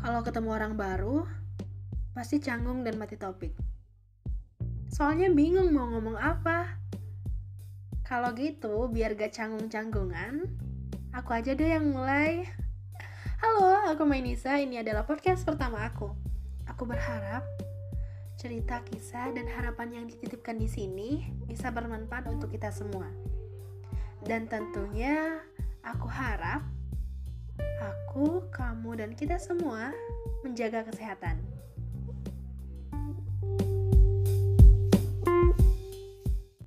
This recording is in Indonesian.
Kalau ketemu orang baru, pasti canggung dan mati topik. Soalnya bingung mau ngomong apa. Kalau gitu, biar gak canggung-canggungan, aku aja deh yang mulai. Halo, aku Mainisa. Ini adalah podcast pertama aku. Aku berharap cerita, kisah, dan harapan yang dititipkan di sini bisa bermanfaat untuk kita semua. Dan tentunya aku harap aku, kamu, dan kita semua menjaga kesehatan.